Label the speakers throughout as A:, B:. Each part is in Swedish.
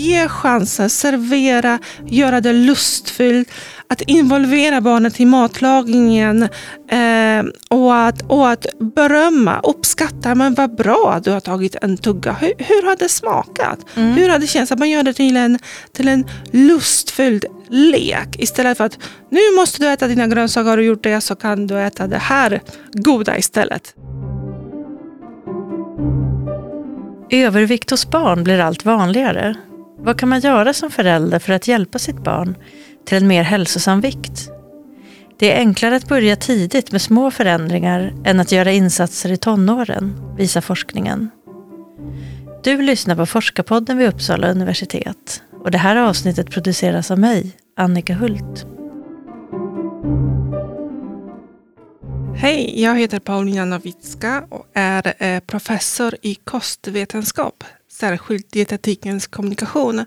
A: ge chansen, servera, göra det lustfyllt, att involvera barnet i matlagningen eh, och, att, och att berömma, uppskatta, men vad bra att du har tagit en tugga. Hur, hur har det smakat? Mm. Hur har det känts? Att man gör det till en, till en lustfylld lek istället för att nu måste du äta dina grönsaker, du gjort det så kan du äta det här goda istället.
B: Övervikt hos barn blir allt vanligare. Vad kan man göra som förälder för att hjälpa sitt barn till en mer hälsosam vikt? Det är enklare att börja tidigt med små förändringar än att göra insatser i tonåren, visar forskningen. Du lyssnar på Forskarpodden vid Uppsala universitet och det här avsnittet produceras av mig, Annika Hult.
A: Hej, jag heter Paulina Nowicka och är eh, professor i kostvetenskap, särskilt dietetikens kommunikation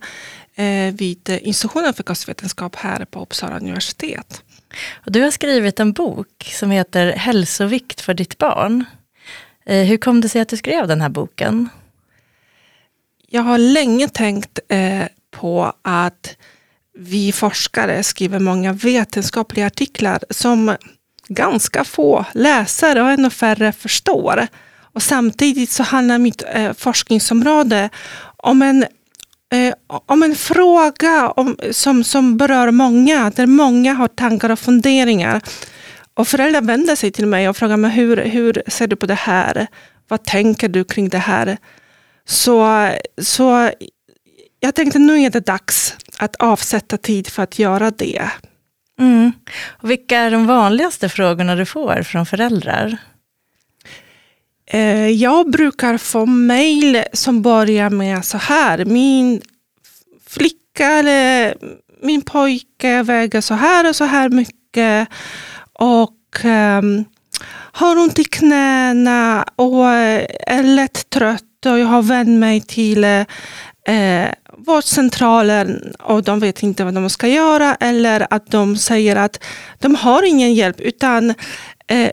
A: eh, vid institutionen för kostvetenskap här på Uppsala universitet.
B: Du har skrivit en bok som heter Hälsovikt för ditt barn. Eh, hur kom det sig att du skrev den här boken?
A: Jag har länge tänkt på att vi forskare skriver många vetenskapliga artiklar som ganska få läsare och ännu färre förstår. Och samtidigt så handlar mitt eh, forskningsområde om en, eh, om en fråga om, som, som berör många, där många har tankar och funderingar. Och föräldrar vänder sig till mig och frågar mig hur, hur ser du på det här? Vad tänker du kring det här? Så, så jag tänkte nu är det dags att avsätta tid för att göra det.
B: Mm. Och vilka är de vanligaste frågorna du får från föräldrar?
A: Eh, jag brukar få mejl som börjar med så här. Min flicka eller min pojke väger så här och så här mycket. Och um, har ont i knäna och är lätt trött och jag har vänt mig till eh, vårdcentralen och de vet inte vad de ska göra eller att de säger att de har ingen hjälp utan,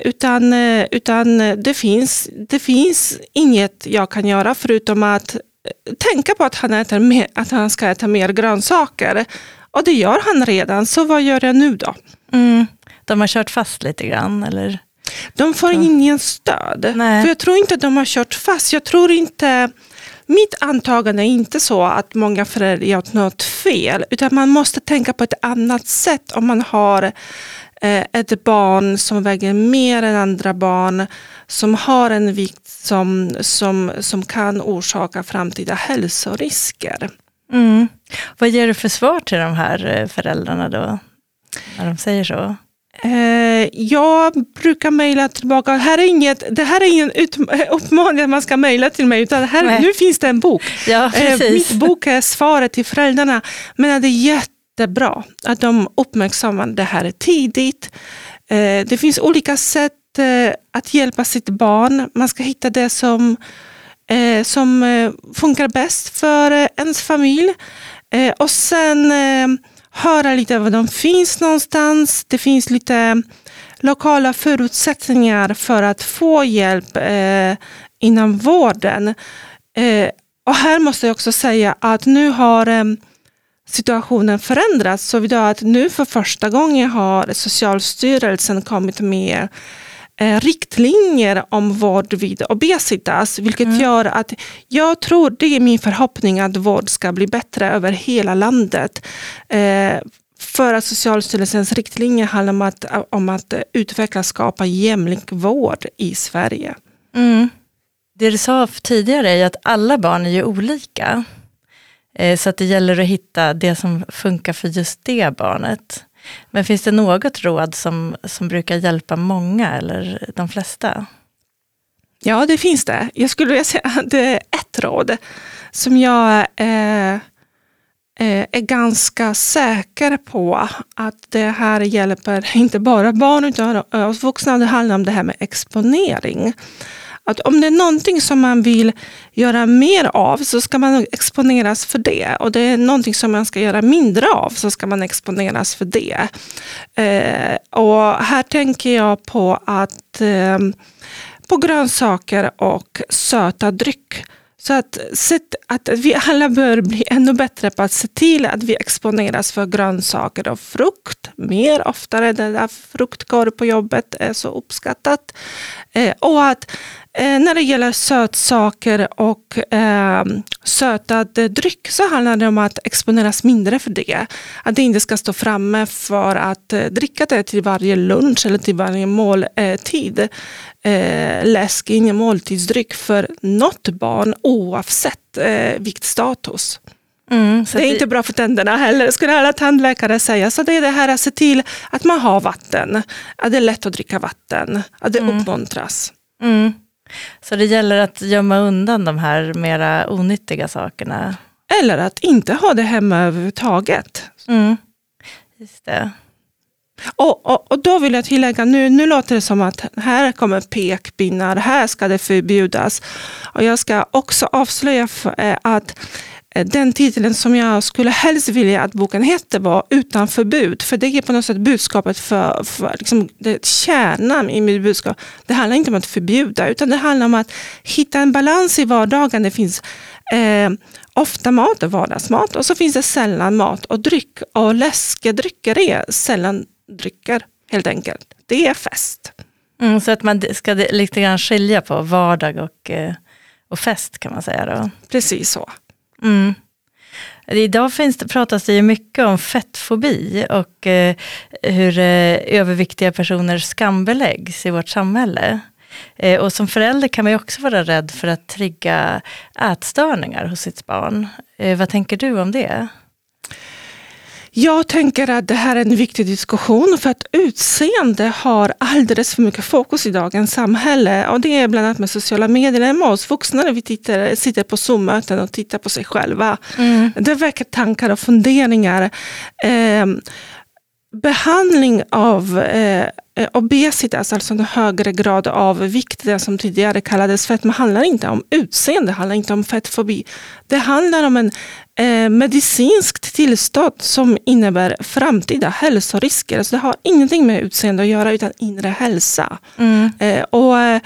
A: utan, eh, utan det, finns, det finns inget jag kan göra förutom att eh, tänka på att han, äter mer, att han ska äta mer grönsaker. Och det gör han redan, så vad gör jag nu då?
B: Mm. De har kört fast lite grann eller?
A: De får ingen stöd. Nej. För jag tror inte att de har kört fast. Jag tror inte mitt antagande är inte så att många föräldrar gör något fel, utan man måste tänka på ett annat sätt om man har eh, ett barn som väger mer än andra barn, som har en vikt som, som, som kan orsaka framtida hälsorisker.
B: Mm. Vad ger du för svar till de här eh, föräldrarna då, när de säger så?
A: Eh, jag brukar mejla tillbaka. Här är inget, det här är ingen uppmaning att man ska mejla till mig, utan här, nu finns det en bok.
B: Ja, eh,
A: mitt bok är svaret till föräldrarna. Men det är jättebra att de uppmärksammar det här tidigt. Eh, det finns olika sätt eh, att hjälpa sitt barn. Man ska hitta det som, eh, som funkar bäst för ens familj. Och sen höra lite var de finns någonstans. Det finns lite lokala förutsättningar för att få hjälp inom vården. Och här måste jag också säga att nu har eh, situationen förändrats. Så att nu för första gången har Socialstyrelsen kommit med eh, riktlinjer om vård vid obesitas, vilket mm. gör att jag tror, det är min förhoppning att vård ska bli bättre över hela landet. Eh, för att Socialstyrelsens riktlinjer handlar om att, om att utveckla och skapa jämlik vård i Sverige.
B: Mm. Det du sa tidigare är att alla barn är ju olika. Eh, så att det gäller att hitta det som funkar för just det barnet. Men finns det något råd som, som brukar hjälpa många eller de flesta?
A: Ja, det finns det. Jag skulle vilja säga att det är ett råd som jag eh, eh är ganska säker på att det här hjälper inte bara barn utan oss vuxna. Det handlar om det här med exponering att om det är någonting som man vill göra mer av så ska man exponeras för det. Och det är någonting som man ska göra mindre av så ska man exponeras för det. Eh, och här tänker jag på att eh, på grönsaker och söta dryck Så att, att vi alla bör bli ännu bättre på att se till att vi exponeras för grönsaker och frukt mer oftare. Det där fruktkorg på jobbet är så uppskattat. Eh, och att när det gäller sötsaker och eh, sötad dryck så handlar det om att exponeras mindre för det. Att det inte ska stå framme för att eh, dricka det till varje lunch eller till varje måltid. Eh, läsk, ingen måltidsdryck för något barn oavsett eh, viktstatus. Mm, det är det... inte bra för tänderna heller, skulle alla tandläkare säga. Så det är det här att se till att man har vatten, att det är lätt att dricka vatten, att det mm. uppmuntras. Mm.
B: Så det gäller att gömma undan de här mera onyttiga sakerna?
A: Eller att inte ha det hemma överhuvudtaget. Mm.
B: Just det.
A: Och, och, och, då vill jag tillägga, nu, nu låter det som att här kommer pekpinnar, här ska det förbjudas. Och jag ska också avslöja för, eh, att den titeln som jag skulle helst vilja att boken hette var Utan förbud. För det är på något sätt budskapet för, för liksom det kärnan i mitt budskap. Det handlar inte om att förbjuda utan det handlar om att hitta en balans i vardagen. Det finns eh, ofta mat och vardagsmat och så finns det sällan mat och dryck. Och läskedrycker är sällan drycker helt enkelt. Det är fest.
B: Mm, så att man ska lite grann skilja på vardag och, eh, och fest kan man säga då?
A: Precis så.
B: Mm. Idag finns det, pratas det ju mycket om fettfobi och eh, hur eh, överviktiga personer skambeläggs i vårt samhälle. Eh, och som förälder kan man ju också vara rädd för att trigga ätstörningar hos sitt barn. Eh, vad tänker du om det?
A: Jag tänker att det här är en viktig diskussion för att utseende har alldeles för mycket fokus i dagens samhälle. Och det är bland annat med sociala medier, med oss vuxna när vi tittar, sitter på Zoom-möten och tittar på sig själva. Mm. Det väcker tankar och funderingar. Eh, behandling av eh, obesitas, alltså en högre grad av vikt, det som tidigare kallades fetma, handlar inte om utseende, handlar inte om fettfobi. Det handlar om en eh, medicinskt tillstånd som innebär framtida hälsorisker. Alltså det har ingenting med utseende att göra utan inre hälsa. Mm. Eh, och eh,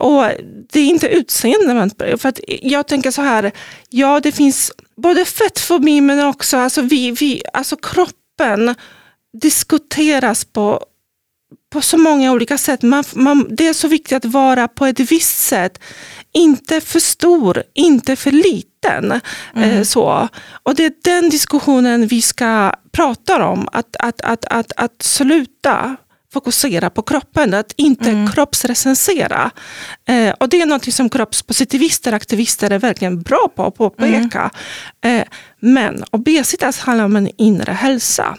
A: och det är inte utseende. Man, för att jag tänker så här, ja det finns både fettfobi men också alltså vi, vi, alltså kroppen diskuteras på, på så många olika sätt. Man, man, det är så viktigt att vara på ett visst sätt. Inte för stor, inte för liten. Eh, mm. Eh, så. Och det är den diskussionen vi ska prata om. Att, att, att, att, att sluta fokusera på kroppen, att inte mm. kroppsrecensera. Eh, och det är något som kroppspositivister och aktivister är verkligen bra på att påpeka. Mm. Eh, men obesitas handlar om en inre hälsa.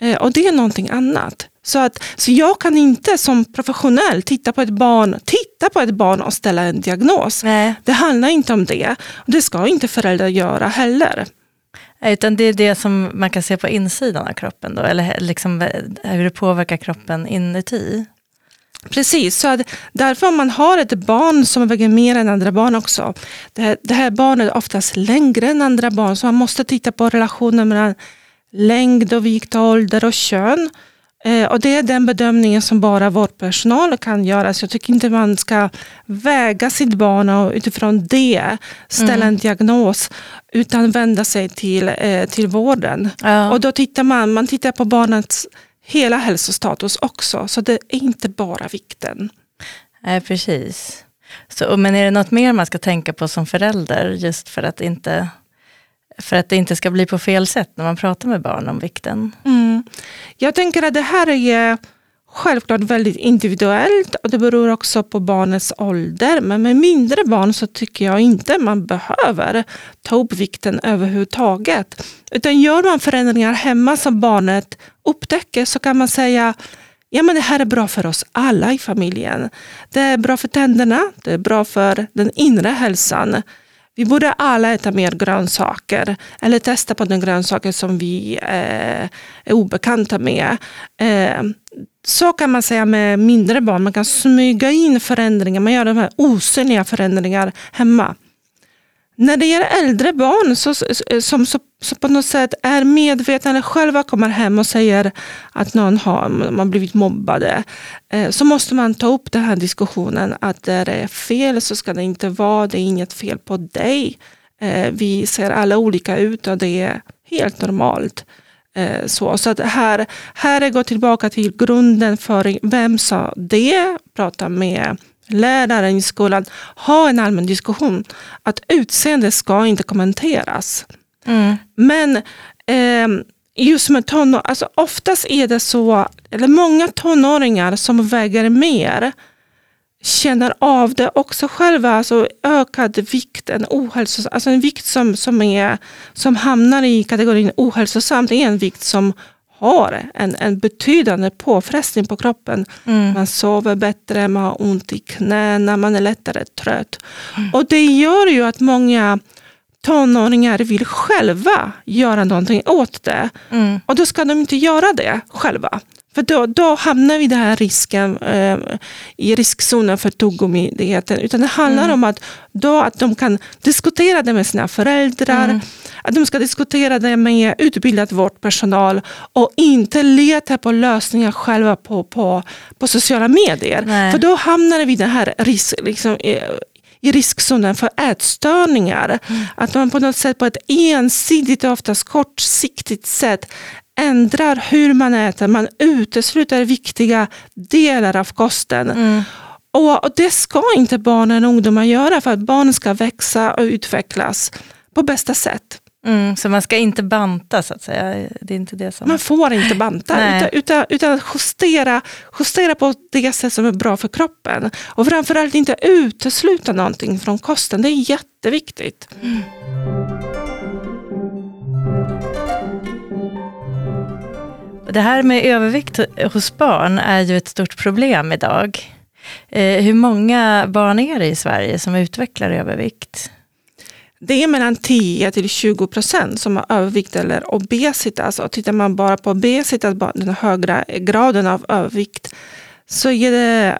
A: Eh, och det är någonting annat. Så, att, så jag kan inte som professionell titta på ett barn, titta på ett barn och ställa en diagnos. Nej. Det handlar inte om det. Det ska inte föräldrar göra heller.
B: Utan det är det som man kan se på insidan av kroppen då, eller liksom eh, hur det påverkar kroppen inuti.
A: Precis, så att därför om man har ett barn som väger mer än andra barn också, det här, det här barnet är oftast längre än andra barn, så man måste titta på relationen mellan längd och vikt, ålder och kön. Eh, och det är den bedömningen som bara vårdpersonal kan göra. Så jag tycker inte man ska väga sitt barn och utifrån det ställa mm. en diagnos. Utan vända sig till, eh, till vården. Ja. Och då tittar man, man tittar på barnets hela hälsostatus också. Så det är inte bara vikten.
B: Nej, precis. Så, men är det något mer man ska tänka på som förälder? Just för att inte för att det inte ska bli på fel sätt när man pratar med barn om vikten.
A: Mm. Jag tänker att det här är självklart väldigt individuellt och det beror också på barnets ålder. Men med mindre barn så tycker jag inte man behöver ta upp vikten överhuvudtaget. Utan gör man förändringar hemma som barnet upptäcker så kan man säga ja men det här är bra för oss alla i familjen. Det är bra för tänderna, det är bra för den inre hälsan. Vi borde alla äta mer grönsaker eller testa på de grönsaker som vi eh, är obekanta med. Eh, så kan man säga med mindre barn. Man kan smyga in förändringar, man gör de här osynliga förändringar hemma. När det gäller äldre barn så, som så, så på något sätt är medvetna eller själva kommer hem och säger att någon har man blivit mobbade, eh, så måste man ta upp den här diskussionen att det är fel så ska det inte vara, det är inget fel på dig. Eh, vi ser alla olika ut och det är helt normalt. Eh, så så att här, här går tillbaka till grunden för vem sa det, prata med läraren i skolan, ha en allmän diskussion. Att utseende ska inte kommenteras. Mm. Men eh, just med tonår, alltså oftast är det så, eller många tonåringar som väger mer känner av det också själva, alltså ökad vikt, en, ohälsos, alltså en vikt som, som, är, som hamnar i kategorin ohälsosam, det är en vikt som har en, en betydande påfrestning på kroppen. Mm. Man sover bättre, man har ont i knäna, man är lättare trött. Mm. Och det gör ju att många tonåringar vill själva göra någonting åt det. Mm. Och då ska de inte göra det själva. För då, då hamnar vi i den här risken, eh, i riskzonen för tuggummidigheten. Utan det handlar mm. om att, då, att de kan diskutera det med sina föräldrar, mm. att de ska diskutera det med utbildad vårdpersonal och inte leta på lösningar själva på, på, på sociala medier. Nej. För då hamnar vi i den här risk, liksom, i riskzonen för ätstörningar. Mm. Att man på något sätt på ett ensidigt och oftast kortsiktigt sätt ändrar hur man äter, man utesluter viktiga delar av kosten. Mm. Och, och, Det ska inte barnen och ungdomar göra för att barn ska växa och utvecklas på bästa sätt.
B: Mm, så man ska inte banta så att säga? Det är inte det som...
A: Man får inte banta utan, utan, utan justera, justera på det sätt som är bra för kroppen. Och framförallt inte utesluta någonting från kosten, det är jätteviktigt. Mm.
B: Det här med övervikt hos barn är ju ett stort problem idag. Eh, hur många barn är det i Sverige som utvecklar övervikt?
A: Det är mellan 10 till 20 procent som har övervikt eller obesitas. Och tittar man bara på obesitas, den högre graden av övervikt, så är det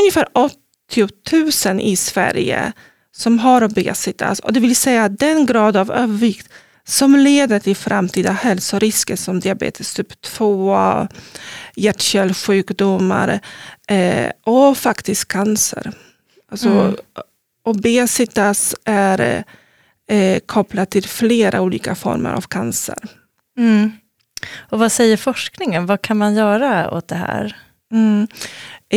A: ungefär 80 000 i Sverige som har obesitas. Och det vill säga den grad av övervikt som leder till framtida hälsorisker som diabetes typ 2, hjärt-kärlsjukdomar eh, och faktiskt cancer. Alltså, mm. Obesitas är eh, kopplat till flera olika former av cancer.
B: Mm. Och vad säger forskningen? Vad kan man göra åt det här? Mm.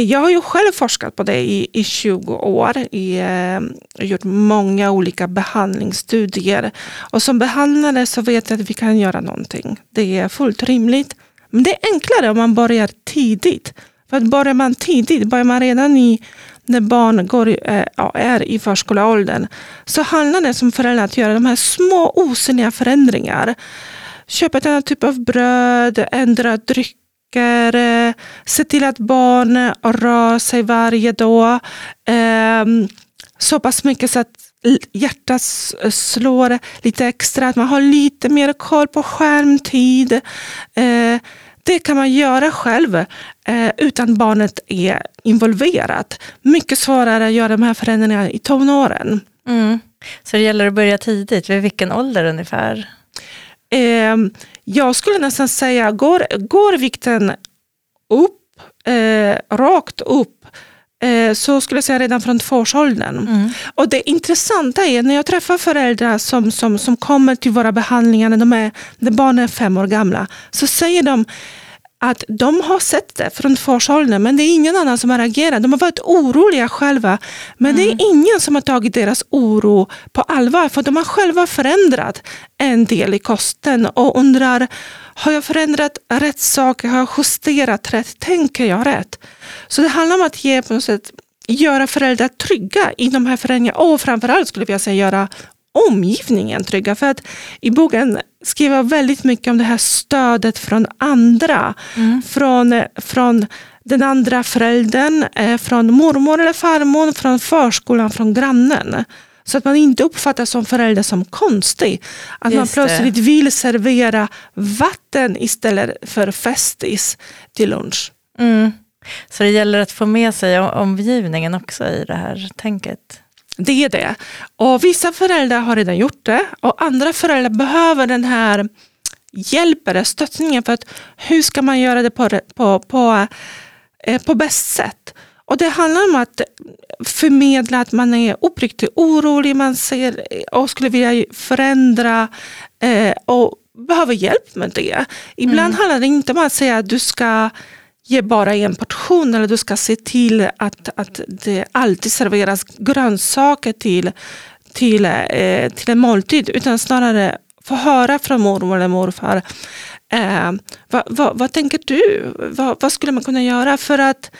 A: Jag har ju själv forskat på det i, i 20 år. I, eh, gjort många olika behandlingsstudier. Och som behandlare så vet jag att vi kan göra någonting. Det är fullt rimligt. Men det är enklare om man börjar tidigt. För att börjar man tidigt, börjar man redan i, när barn går, eh, är i förskoleåldern, så handlar det som föräldrar att göra de här små osynliga förändringar. Köpa ett annat typ av bröd, ändra dryck försöker se till att barn rör sig varje dag. Ehm, så pass mycket så att hjärtat slår lite extra, att man har lite mer koll på skärmtid. Ehm, det kan man göra själv eh, utan barnet är involverat. Mycket svårare att göra de här förändringarna i tonåren. Mm.
B: Så det gäller att börja tidigt, vid vilken ålder ungefär?
A: Eh, jag skulle nästan säga, går, går vikten upp, eh, rakt upp, eh, så skulle jag säga redan från tvåårsåldern. Mm. Och det intressanta är när jag träffar föräldrar som, som, som kommer till våra behandlingar när, de är, när barnen är fem år gamla, så säger de att de har sett det från tvåårsåldern men det är ingen annan som har reagerat. De har varit oroliga själva men mm. det är mm. ingen som har tagit deras oro på allvar för de har själva förändrat en del i kosten och undrar har jag förändrat rätt saker? Har jag justerat rätt? Tänker jag rätt? Så det handlar om att ge på något sätt, göra föräldrar trygga i de här förändringarna och framförallt skulle jag säga göra omgivningen trygga. För att i boken skriver jag väldigt mycket om det här stödet från andra. Mm. Från, från den andra föräldern, eh, från mormor eller farmor, från förskolan, från grannen. Så att man inte uppfattas som förälder som konstig. Att Just man plötsligt det. vill servera vatten istället för festis till lunch.
B: Mm. Så det gäller att få med sig omgivningen också i det här tänket?
A: Det är det. Och vissa föräldrar har redan gjort det och andra föräldrar behöver den här hjälpen, stöttningen för att hur ska man göra det på, på, på, eh, på bäst sätt. Och Det handlar om att förmedla att man är uppriktigt orolig, man ser och skulle vilja förändra eh, och behöver hjälp med det. Ibland mm. handlar det inte om att säga att du ska ge bara en portion eller du ska se till att, att det alltid serveras grönsaker till, till, eh, till en måltid utan snarare få höra från mormor eller morfar eh, vad, vad, vad, tänker du? Vad, vad, skulle man kunna göra för att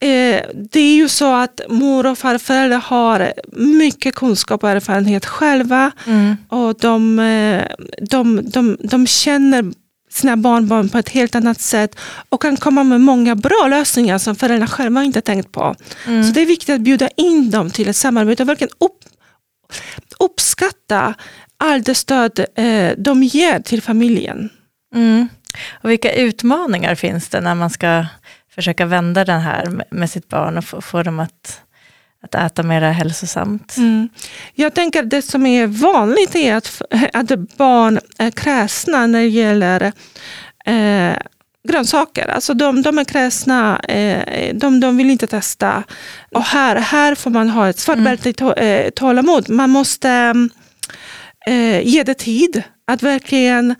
A: eh, det är ju så att mor och farföräldrar har mycket kunskap och erfarenhet själva mm. och de, eh, de, de, de känner sina barnbarn på ett helt annat sätt och kan komma med många bra lösningar som föräldrarna själva inte tänkt på. Mm. Så det är viktigt att bjuda in dem till ett samarbete och verkligen upp, uppskatta allt det stöd eh, de ger till familjen.
B: Mm. Och vilka utmaningar finns det när man ska försöka vända den här med sitt barn och få, få dem att att äta mer hälsosamt. Mm.
A: Jag tänker att det som är vanligt är att, att barn är kräsna när det gäller eh, grönsaker. Alltså de, de är kräsna, eh, de, de vill inte testa. Och här, här får man ha ett svart bälte mm. i eh, tålamod. Man måste eh, ge det tid att verkligen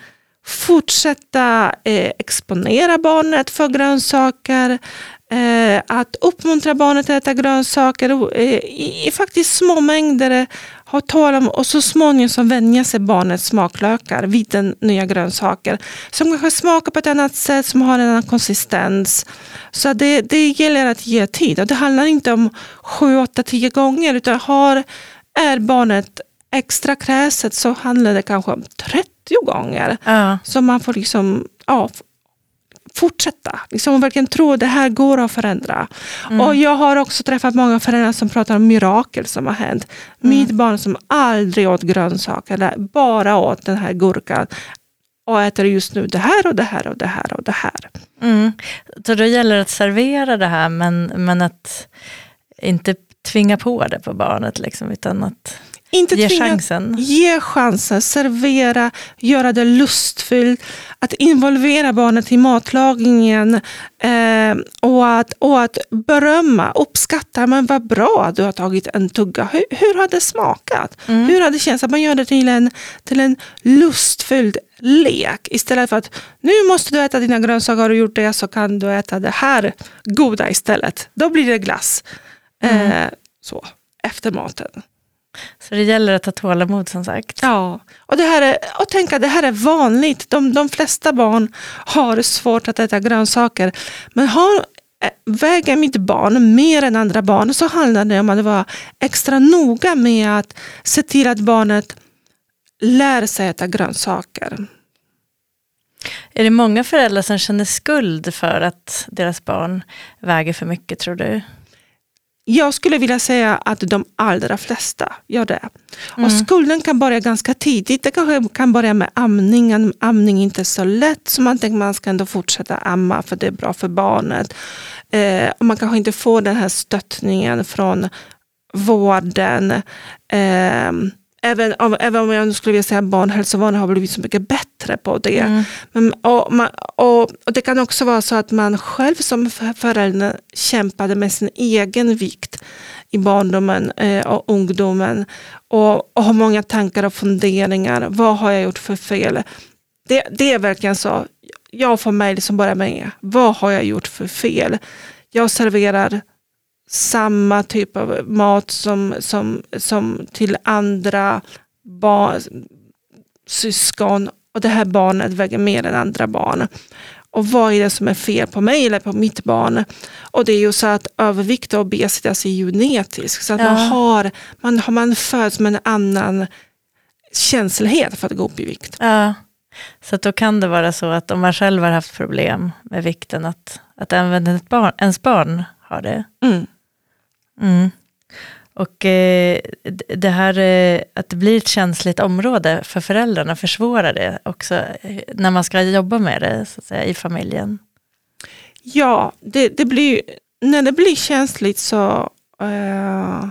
A: fortsätta eh, exponera barnet för grönsaker, eh, att uppmuntra barnet att äta grönsaker eh, i, i, faktiskt små mängder, ha tålamod och så småningom vänja sig barnets smaklökar vid den nya grönsaker som kanske smakar på ett annat sätt, som har en annan konsistens. Så det, det gäller att ge tid och det handlar inte om sju, åtta, tio gånger utan har, är barnet extra kräset så handlar det kanske om 30 gånger. Ja. Så man får liksom ja, fortsätta. Liksom verkligen tro att det här går att förändra. Mm. Och Jag har också träffat många föräldrar som pratar om mirakel som har hänt. Mm. Mitt barn som aldrig åt grönsaker, bara åt den här gurkan och äter just nu det här och det här och det här och det här.
B: Mm. Så då gäller det att servera det här men, men att inte tvinga på det på barnet liksom, utan att
A: inte
B: ge tvinga, chansen.
A: Ge chansen, servera, göra det lustfyllt, att involvera barnet i matlagningen eh, och, att, och att berömma, uppskatta, men vad bra du har tagit en tugga. Hur, hur har det smakat? Mm. Hur har det känts? Att man gör det till en, till en lustfylld lek istället för att nu måste du äta dina grönsaker, har du gjort det så kan du äta det här goda istället. Då blir det glass. Mm. Eh, så, efter maten.
B: Så det gäller att ha tålamod som sagt.
A: Ja, och, det här är, och tänk att det här är vanligt. De, de flesta barn har svårt att äta grönsaker. Men har, eh, väger mitt barn mer än andra barn så handlar det om att vara extra noga med att se till att barnet lär sig äta grönsaker.
B: Är det många föräldrar som känner skuld för att deras barn väger för mycket tror du?
A: Jag skulle vilja säga att de allra flesta gör det. Mm. Och skulden kan börja ganska tidigt. Det kanske kan börja med amningen. Amning är inte så lätt så man tänker att man ska ändå fortsätta amma för det är bra för barnet. Eh, och man kanske inte får den här stöttningen från vården. Eh, även om, även om jag skulle vilja säga att barnhälsovården har blivit så mycket bättre på det. Mm. Men, och, man, och, och, Det kan också vara så att man själv som förälder kämpade med sin egen vikt i barndomen eh, och ungdomen och, och har många tankar och funderingar. Vad har jag gjort för fel? Det, det är verkligen så. Jag får mejl som bara med. Vad har jag gjort för fel? Jag serverar samma typ av mat som, som, som till andra barn, syskon och det här barnet väger mer än andra barn. Och vad är det som är fel på mig eller på mitt barn? Och det är ju så att övervikt och obesitas är genetisk. Så att ja. man, har, man, man föds med en annan känslighet för att gå upp i vikt.
B: Ja. Så då kan det vara så att om man själv har haft problem med vikten, att, att även ett barn, ens barn har det. Mm. Mm. Och eh, det här eh, att det blir ett känsligt område för föräldrarna försvårar det också eh, när man ska jobba med det så att säga, i familjen.
A: Ja, det, det blir, när det blir känsligt så, eh,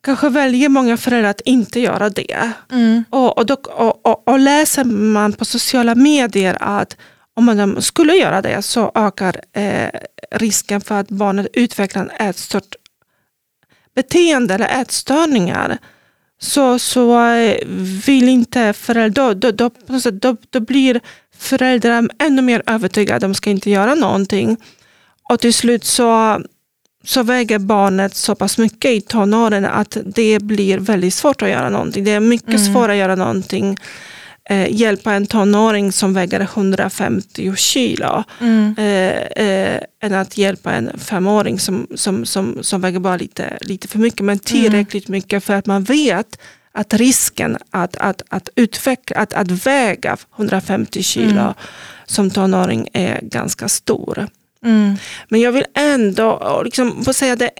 A: kanske väljer många föräldrar att inte göra det.
B: Mm.
A: Och, och, då, och, och, och läser man på sociala medier att om man skulle göra det så ökar eh, risken för att barnet utvecklar ätstört beteende eller ätstörningar. Så, så eh, vill inte föräldrar, då, då, då, då, blir föräldrar ännu mer övertygade, de ska inte göra någonting. Och till slut så, så väger barnet så pass mycket i tonåren att det blir väldigt svårt att göra någonting. Det är mycket mm. svårare att göra någonting eh, hjälpa en tonåring som väger 150 kilo mm. eh, eh, än att hjälpa en femåring som, som, som, som väger bara lite, lite för mycket men tillräckligt mm. mycket för att man vet att risken att, att, att, utveckla, att, att väga 150 kilo mm. som tonåring är ganska stor. Mm. Men jag vill ändå liksom få säga det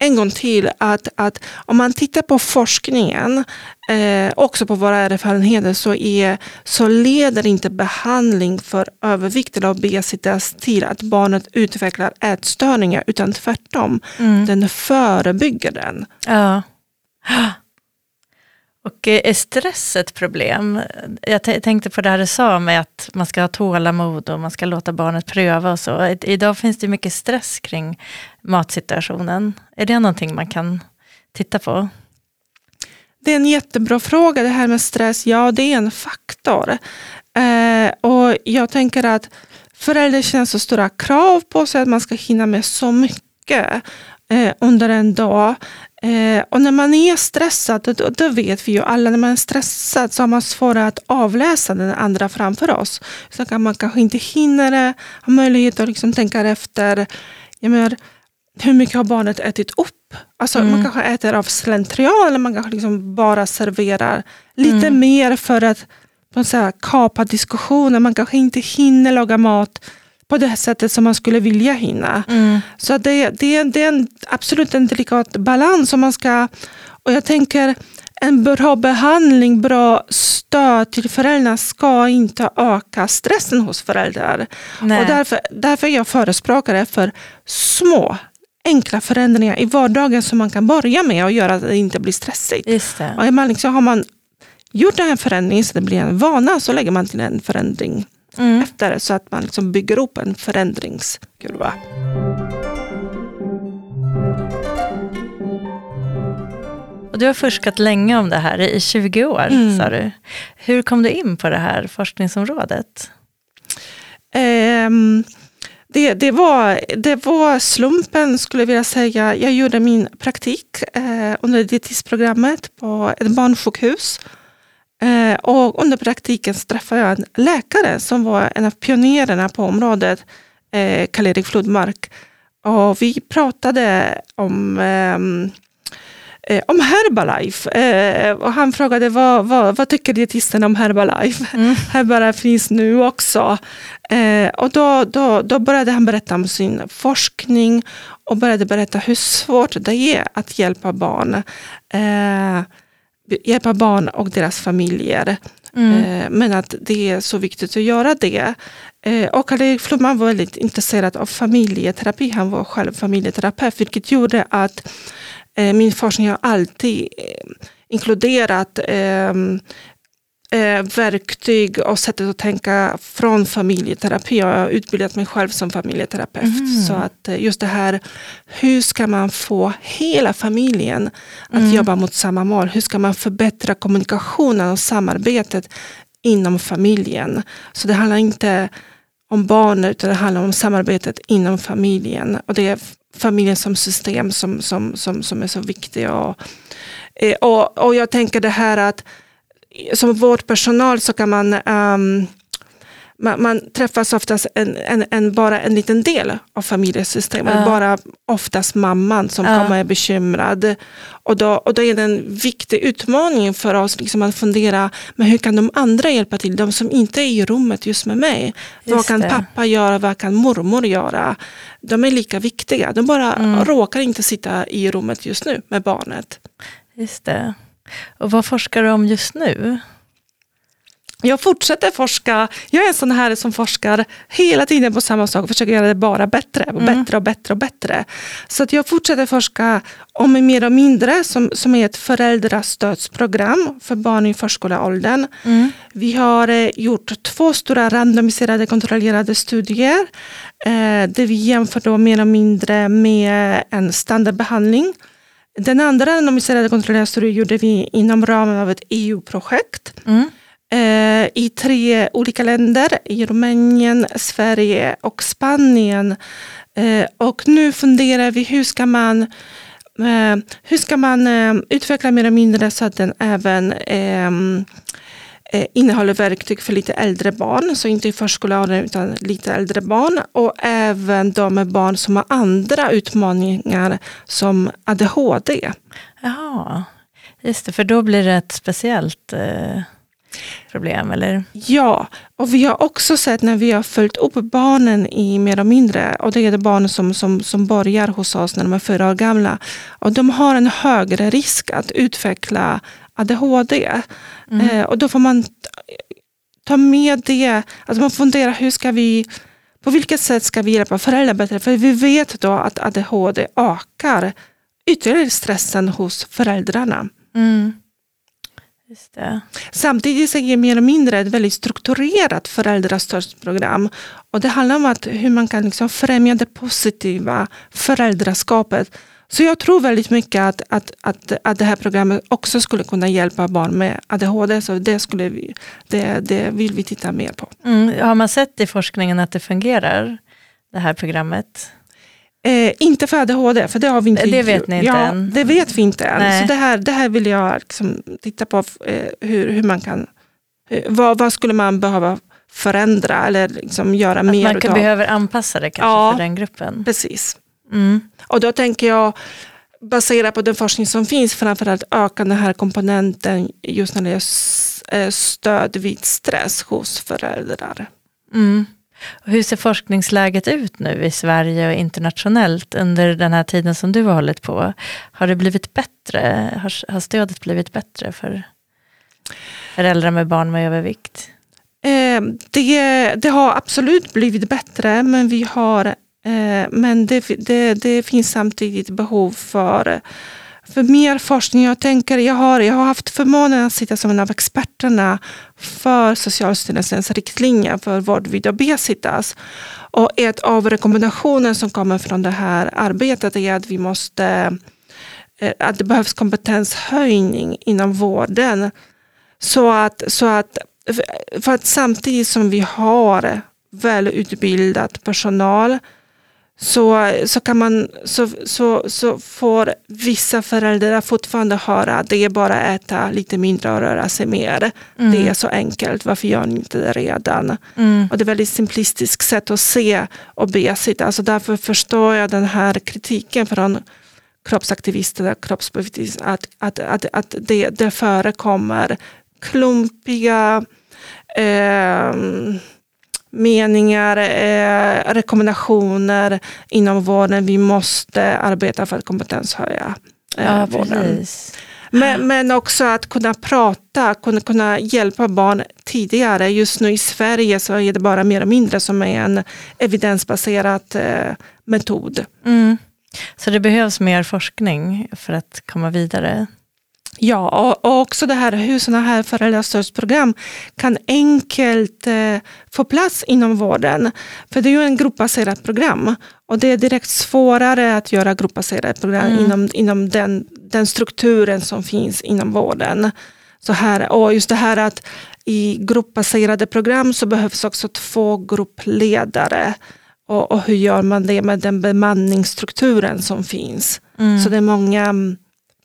A: en gång till att, att om man tittar på forskningen, eh, också på våra erfarenheter, så, är, så leder inte behandling för övervikt eller obesitas till att barnet utvecklar ätstörningar, utan tvärtom. Mm. Den förebygger den.
B: Ja. Och eh, är stress ett problem? Jag tänkte på det här du sa med att man ska ha tålamod och man ska låta barnet pröva och så. Idag finns det mycket stress kring matsituationen. Är det någonting man kan titta på?
A: Det är en jättebra fråga det här med stress. Ja, det är en faktor. Eh, och jag tänker att föräldrar känner så stora krav på sig att man ska hinna med så mycket eh, under en dag. Eh, och när man är stressad, då, då, vet vi ju alla, när man är stressad så har man svårare att avläsa den andra framför oss. Så kan man kanske inte hinna det, ha möjlighet att liksom tänka efter. Jag menar, hur mycket har barnet ätit upp? Alltså, mm. Man kanske äter av slentrian eller man kanske liksom bara serverar lite mm. mer för att så kapa diskussioner. Man kanske inte hinner laga mat på det sättet som man skulle vilja hinna. Mm. Så det, det, det är en, absolut en delikat balans. Om man ska, och jag tänker en bra behandling, bra stöd till föräldrar ska inte öka stressen hos föräldrar. Och därför, därför är jag förespråkare för små enkla förändringar i vardagen som man kan börja med och göra att det inte blir stressigt.
B: Just det.
A: Och man liksom, har man gjort den här förändringen så det blir en vana så lägger man till en förändring mm. efter så att man liksom bygger upp en förändringskurva.
B: Och du har forskat länge om det här, i 20 år mm. sa du. Hur kom du in på det här forskningsområdet?
A: Um, det, det, var, det var slumpen skulle jag vilja säga. Jag gjorde min praktik eh, under dietistprogrammet på ett barnsjukhus. Eh, och under praktiken träffade jag en läkare som var en av pionjärerna på området, eh, Karl-Erik Flodmark. Och vi pratade om ehm, eh, om Herbalife. Eh, och han frågade vad, vad, vad tycker dietisten om Herbalife? Mm. Herbalife finns nu också. Eh, och då, då, då började han berätta om sin forskning och började berätta hur svårt det är att hjälpa barn. Hjälpa barn och deras familjer. Mm. Eh, men att det är så viktigt att göra det. Eh, och Karl-Erik Flodman var väldigt intresserad av familjeterapi. Han var själv familjeterapeut, vilket gjorde att Eh, min forskning har alltid inkluderat ehm, eh, verktyg och sättet att tänka från familjeterapi. Jag har utbildat mig själv som familjeterapeut. Mm. Så att just det här, hur ska man få hela familjen att mm. jobba mot samma mål? Hur ska man förbättra kommunikationen och samarbetet inom familjen? Så det handlar inte om barnet utan det handlar om samarbetet inom familjen. Och det är familjen som system som, som, som, som är så viktig. Och, eh, och, och jag tänker det här att som vårdpersonal så kan man um, man, man, träffas oftast en, en, en, bara en liten del av familjesystemet. Ja. Bara oftast mamman som ja. kommer är bekymrad. Och då, och då är det en viktig utmaning för oss liksom att fundera, men hur kan de andra hjälpa till? De som inte är i rummet just med mig. Just vad kan det. pappa göra? Vad kan mormor göra? De är lika viktiga. De bara mm. råkar inte sitta i rummet just nu med barnet.
B: Just det. Och vad forskar du om just nu?
A: jag fortsätter forska. Jag är en sån här som forskar hela tiden på samma sak och försöker göra det bara bättre och
B: Mm.
A: bättre och bättre och bättre. Så att jag fortsätter forska om mer och mindre som, som är ett föräldrastödsprogram för barn i förskoleåldern.
B: Mm.
A: Vi har eh, gjort två stora randomiserade kontrollerade studier eh, där vi jämför då mer och mindre med en standardbehandling. Den andra randomiserade kontrollerade studien gjorde vi inom ramen av ett EU-projekt
B: Mm.
A: eh, i tre olika länder, i Rumänien, Sverige och Spanien. Eh, och nu funderar vi hur ska man, eh, hur ska man eh, utveckla mer och mindre så att den även ehm, eh, innehåller verktyg för lite äldre barn, så inte i förskoleåldern utan lite äldre barn och även de med barn som har andra utmaningar som ADHD.
B: Jaha, just det, för då blir det ett speciellt eh, problem, eller?
A: Ja, och vi har också sett när vi har följt upp barnen i mer och mindre, och det är det barn som, som, som börjar hos oss när de är fyra år gamla, och de har en högre risk att utveckla ADHD.
B: Mm.
A: Eh, och då får man ta med det, alltså man funderar hur ska vi på vilket sätt ska vi hjälpa föräldrar bättre? För vi vet då att ADHD ökar ytterligare stressen hos föräldrarna.
B: Mm. Det.
A: Samtidigt är mer eller mindre ett väldigt strukturerat föräldrastödsprogram. Och det handlar om att hur man kan liksom främja det positiva föräldraskapet. Så jag tror väldigt mycket att, att, att, att det här programmet också skulle kunna hjälpa barn med ADHD. Så det, skulle vi, det, det vill vi titta mer på.
B: Mm. Har man sett i forskningen att det fungerar, det här programmet?
A: Eh, inte för ADHD, för det har vi inte
B: Det vet ni inte
A: ja,
B: än.
A: Det vet vi inte än.
B: Nej.
A: Så det här, det här vill jag liksom titta på, eh, hur, hur man kan, eh, vad, vad skulle man behöva förändra eller liksom göra
B: Att
A: mer
B: man kan,
A: utav.
B: behöver anpassa det kanske
A: Ja.
B: för den gruppen?
A: Precis.
B: Mm.
A: Och då tänker jag, baserat på den forskning som finns, framförallt öka den här komponenten just när det är eh, stöd vid stress hos föräldrar.
B: Mm. Hur ser forskningsläget ut nu i Sverige och internationellt under den här tiden som du har hållit på? Har det blivit bättre? Har, har stödet blivit bättre för föräldrar med barn med övervikt?
A: Eh, det, det har absolut blivit bättre, men vi har Eh, men det, det, det finns samtidigt behov för, för mer forskning. Jag, tänker, jag, har, jag har haft förmånen att sitta som en av experterna för Socialstyrelsens riktlinjer för vård vid obesitas. Och ett av rekommendationerna som kommer från det här arbetet är att vi måste eh, att det behövs kompetenshöjning inom vården. Så att, så att, för att samtidigt som vi har välutbildad personal så, så, kan man, så, så, så får vissa föräldrar fortfarande höra att det är bara att äta lite mindre och röra sig mer.
B: Mm.
A: Det är så enkelt, varför gör ni inte det redan?
B: Mm.
A: Och det är väldigt simplistiskt sätt att se obesitas. Alltså därför förstår jag den här kritiken från kroppsaktivister, kroppspositivister, att, att, att, att det, det förekommer klumpiga eh, meningar, eh, rekommendationer inom vården. Vi måste arbeta för att kompetenshöja eh,
B: Ja,
A: vården.
B: precis.
A: Men, men också att kunna prata, kunna, kunna hjälpa barn tidigare. Just nu i Sverige så är det bara mer och mindre som är en evidensbaserad eh, metod.
B: Mm. Så det behövs mer forskning för att komma vidare?
A: Ja, och, och också det här hur sådana här föräldrastödsprogram kan enkelt eh, få plats inom vården. För det är ju en gruppbaserat program och det är direkt svårare att göra gruppbaserade program
B: Mm.
A: inom, inom den, den strukturen som finns inom vården. Så här, och just det här att i gruppbaserade program så behövs också två gruppledare. Och, och hur gör man det med den bemanningsstrukturen som finns?
B: Mm.
A: Så det är många mm,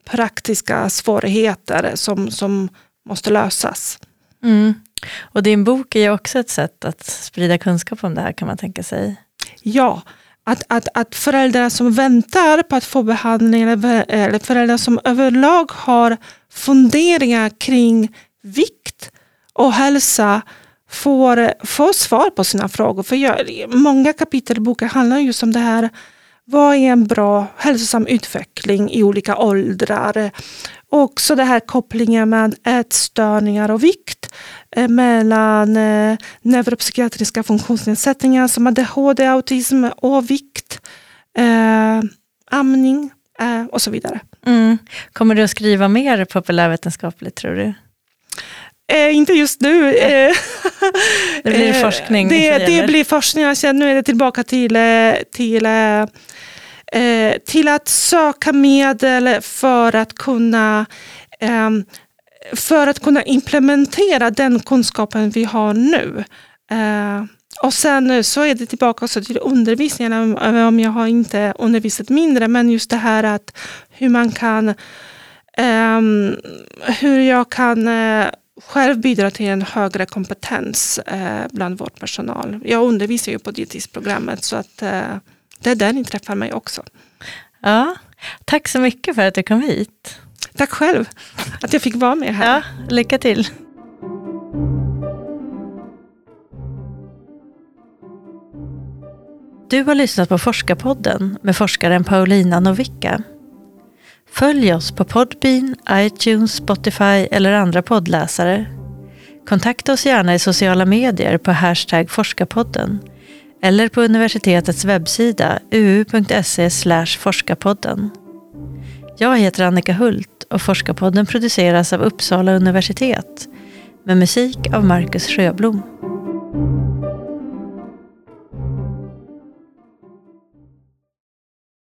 A: praktiska svårigheter som, som måste lösas.
B: Mm. Och din bok är ju också ett sätt att sprida kunskap om det här kan man tänka sig.
A: Ja, att, att, att föräldrar som väntar på att få behandling eller, föräldrar som överlag har funderingar kring vikt och hälsa får, får svar på sina frågor. För jag, många kapitel i boken handlar just om det här vad är en bra hälsosam utveckling i olika åldrar? Också den här kopplingen mellan ätstörningar och vikt. Eh, mellan eh, neuropsykiatriska funktionsnedsättningar som ADHD, autism och vikt, eh, amning eh, och så vidare.
B: Mm. Kommer du att skriva mer populärvetenskapligt tror du?
A: Eh, inte just nu. Eh,
B: det blir forskning.
A: Det, det blir forskning. Alltså, nu är det tillbaka till, till eh, till att söka medel för att kunna eh, för att kunna implementera den kunskapen vi har nu. Eh, och sen så är det tillbaka också till undervisningen, om jag har inte undervisat mindre, men just det här att hur man kan, um, hur jag kan uh, själv bidra till en högre kompetens uh, bland vår personal. Jag undervisar ju på dietistprogrammet så att uh, det är där ni träffar mig också.
B: Ja, tack så mycket för att du kom hit.
A: Tack själv att jag fick vara med här.
B: Ja, lycka till. Du har lyssnat på Forskarpodden med forskaren Paulina Novicka. Följ oss på Podbean, iTunes, Spotify eller andra poddläsare. Kontakta oss gärna i sociala medier på hashtag forskarpodden eller på universitetets webbsida uu.se forskarpodden. Jag heter Annika Hult och Forskarpodden produceras av Uppsala universitet med musik av Marcus Sjöblom.